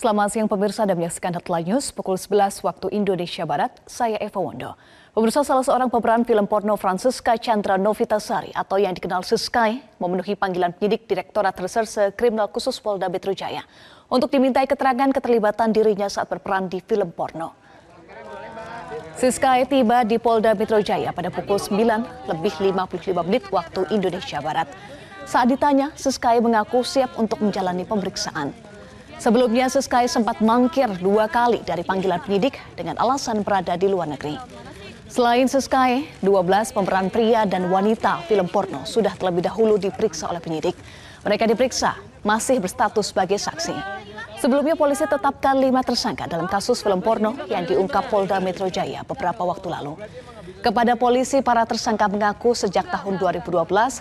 Selamat siang pemirsa dan menyaksikan Headline News pukul 11 waktu Indonesia Barat. Saya Eva Wondo. Pemirsa salah seorang pemeran film porno Francisca Chandra Novitasari atau yang dikenal Siskai memenuhi panggilan penyidik Direktorat Reserse Kriminal Khusus Polda Metro Jaya untuk dimintai keterangan keterlibatan dirinya saat berperan di film porno. Siskai tiba di Polda Metro Jaya pada pukul 9 lebih 55 menit waktu Indonesia Barat. Saat ditanya, Siskai mengaku siap untuk menjalani pemeriksaan. Sebelumnya Siskai sempat mangkir dua kali dari panggilan penyidik dengan alasan berada di luar negeri. Selain Siskai, 12 pemeran pria dan wanita film porno sudah terlebih dahulu diperiksa oleh penyidik. Mereka diperiksa masih berstatus sebagai saksi. Sebelumnya polisi tetapkan lima tersangka dalam kasus film porno yang diungkap Polda Metro Jaya beberapa waktu lalu. Kepada polisi, para tersangka mengaku sejak tahun 2012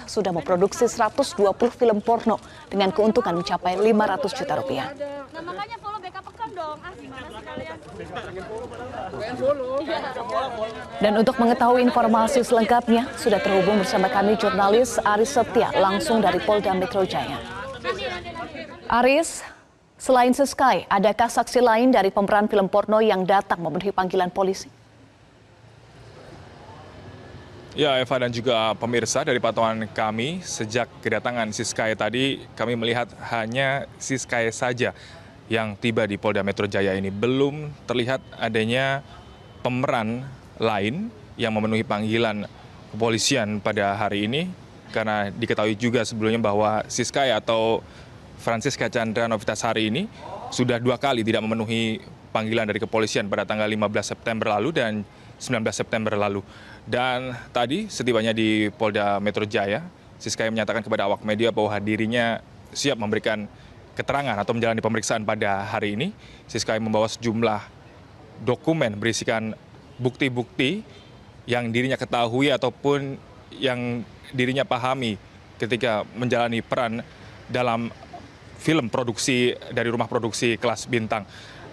sudah memproduksi 120 film porno dengan keuntungan mencapai 500 juta rupiah. Nah makanya follow backup account dong. Ah gimana? Dan untuk mengetahui informasi selengkapnya, sudah terhubung bersama kami jurnalis Aris Setia langsung dari Polda Metro Jaya. Aris, Selain Seskai, adakah saksi lain dari pemeran film porno yang datang memenuhi panggilan polisi? Ya, Eva dan juga pemirsa dari pantauan kami sejak kedatangan Siskai tadi kami melihat hanya Siskai saja yang tiba di Polda Metro Jaya ini. Belum terlihat adanya pemeran lain yang memenuhi panggilan kepolisian pada hari ini karena diketahui juga sebelumnya bahwa Siskai atau Francisca Chandra Novitasari ini sudah dua kali tidak memenuhi panggilan dari kepolisian pada tanggal 15 September lalu dan 19 September lalu. Dan tadi setibanya di Polda Metro Jaya, Siskaya menyatakan kepada awak media bahwa dirinya siap memberikan keterangan atau menjalani pemeriksaan pada hari ini. Siskaya membawa sejumlah dokumen berisikan bukti-bukti yang dirinya ketahui ataupun yang dirinya pahami ketika menjalani peran dalam film produksi dari rumah produksi kelas bintang.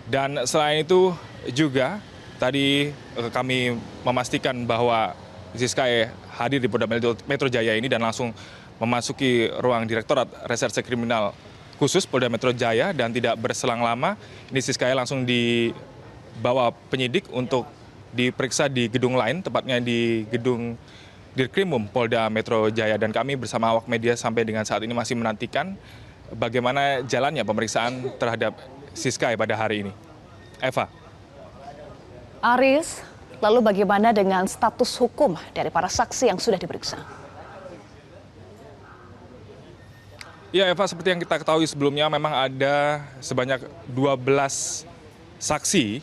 Dan selain itu juga tadi eh, kami memastikan bahwa Ziskai hadir di Polda Metro Jaya ini dan langsung memasuki ruang Direktorat Reserse Kriminal khusus Polda Metro Jaya dan tidak berselang lama ini Ziskai langsung dibawa penyidik untuk diperiksa di gedung lain tepatnya di gedung Dirkrimum Polda Metro Jaya dan kami bersama awak media sampai dengan saat ini masih menantikan bagaimana jalannya pemeriksaan terhadap Siskai pada hari ini. Eva. Aris, lalu bagaimana dengan status hukum dari para saksi yang sudah diperiksa? Ya Eva, seperti yang kita ketahui sebelumnya memang ada sebanyak 12 saksi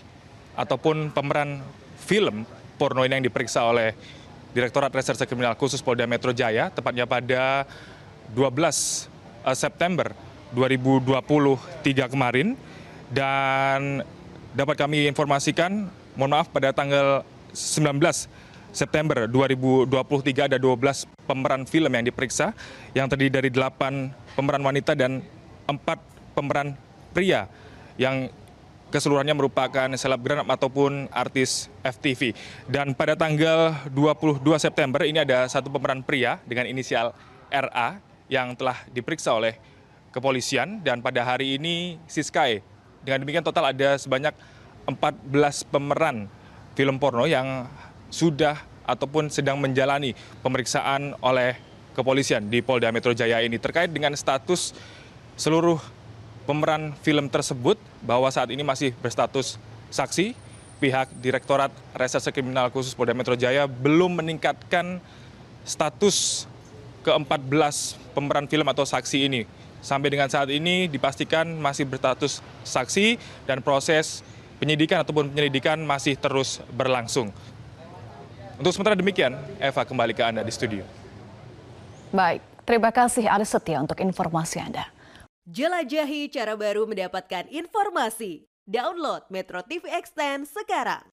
ataupun pemeran film porno ini yang diperiksa oleh Direktorat Reserse Kriminal Khusus Polda Metro Jaya, tepatnya pada 12 Eh, September 2023 kemarin dan dapat kami informasikan mohon maaf pada tanggal 19 September 2023 ada 12 pemeran film yang diperiksa yang terdiri dari 8 pemeran wanita dan 4 pemeran pria yang keseluruhannya merupakan selebgram ataupun artis FTV. Dan pada tanggal 22 September ini ada satu pemeran pria dengan inisial RA yang telah diperiksa oleh kepolisian dan pada hari ini Siskai. Dengan demikian total ada sebanyak 14 pemeran film porno yang sudah ataupun sedang menjalani pemeriksaan oleh kepolisian di Polda Metro Jaya ini terkait dengan status seluruh pemeran film tersebut bahwa saat ini masih berstatus saksi pihak Direktorat Reserse Kriminal Khusus Polda Metro Jaya belum meningkatkan status ke-14 pemeran film atau saksi ini. Sampai dengan saat ini dipastikan masih berstatus saksi dan proses penyidikan ataupun penyelidikan masih terus berlangsung. Untuk sementara demikian, Eva kembali ke Anda di studio. Baik, terima kasih Aris Setia untuk informasi Anda. Jelajahi cara baru mendapatkan informasi. Download Metro TV Extend sekarang.